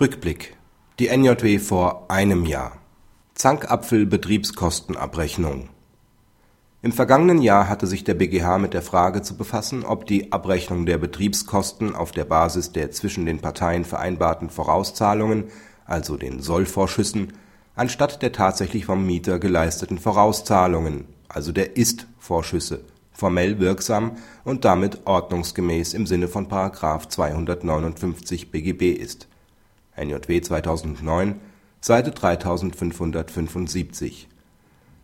Rückblick. Die NJW vor einem Jahr. Zankapfel Betriebskostenabrechnung. Im vergangenen Jahr hatte sich der BGH mit der Frage zu befassen, ob die Abrechnung der Betriebskosten auf der Basis der zwischen den Parteien vereinbarten Vorauszahlungen, also den Sollvorschüssen, anstatt der tatsächlich vom Mieter geleisteten Vorauszahlungen, also der Ist-Vorschüsse, formell wirksam und damit ordnungsgemäß im Sinne von § 259 BGB ist NJW 2009, Seite 3575.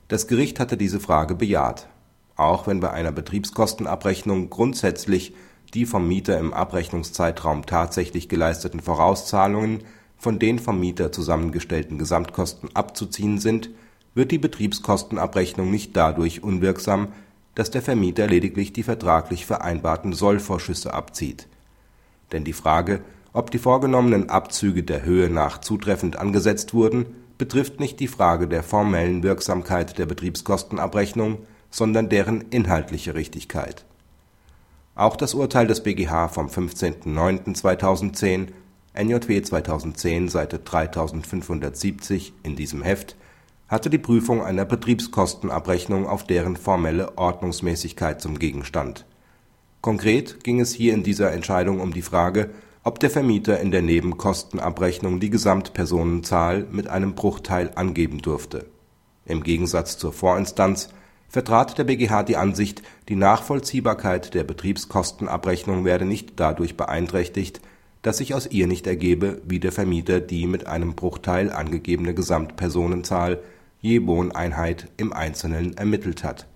Das Gericht hatte diese Frage bejaht. Auch wenn bei einer Betriebskostenabrechnung grundsätzlich die vom Mieter im Abrechnungszeitraum tatsächlich geleisteten Vorauszahlungen von den vom Mieter zusammengestellten Gesamtkosten abzuziehen sind, wird die Betriebskostenabrechnung nicht dadurch unwirksam, dass der Vermieter lediglich die vertraglich vereinbarten Sollvorschüsse abzieht. Denn die Frage ob die vorgenommenen Abzüge der Höhe nach zutreffend angesetzt wurden, betrifft nicht die Frage der formellen Wirksamkeit der Betriebskostenabrechnung, sondern deren inhaltliche Richtigkeit. Auch das Urteil des BGH vom 15.09.2010 NJW 2010 Seite 3570 in diesem Heft hatte die Prüfung einer Betriebskostenabrechnung auf deren formelle Ordnungsmäßigkeit zum Gegenstand. Konkret ging es hier in dieser Entscheidung um die Frage ob der Vermieter in der Nebenkostenabrechnung die Gesamtpersonenzahl mit einem Bruchteil angeben durfte. Im Gegensatz zur Vorinstanz vertrat der BGH die Ansicht, die Nachvollziehbarkeit der Betriebskostenabrechnung werde nicht dadurch beeinträchtigt, dass sich aus ihr nicht ergebe, wie der Vermieter die mit einem Bruchteil angegebene Gesamtpersonenzahl je Wohneinheit im Einzelnen ermittelt hat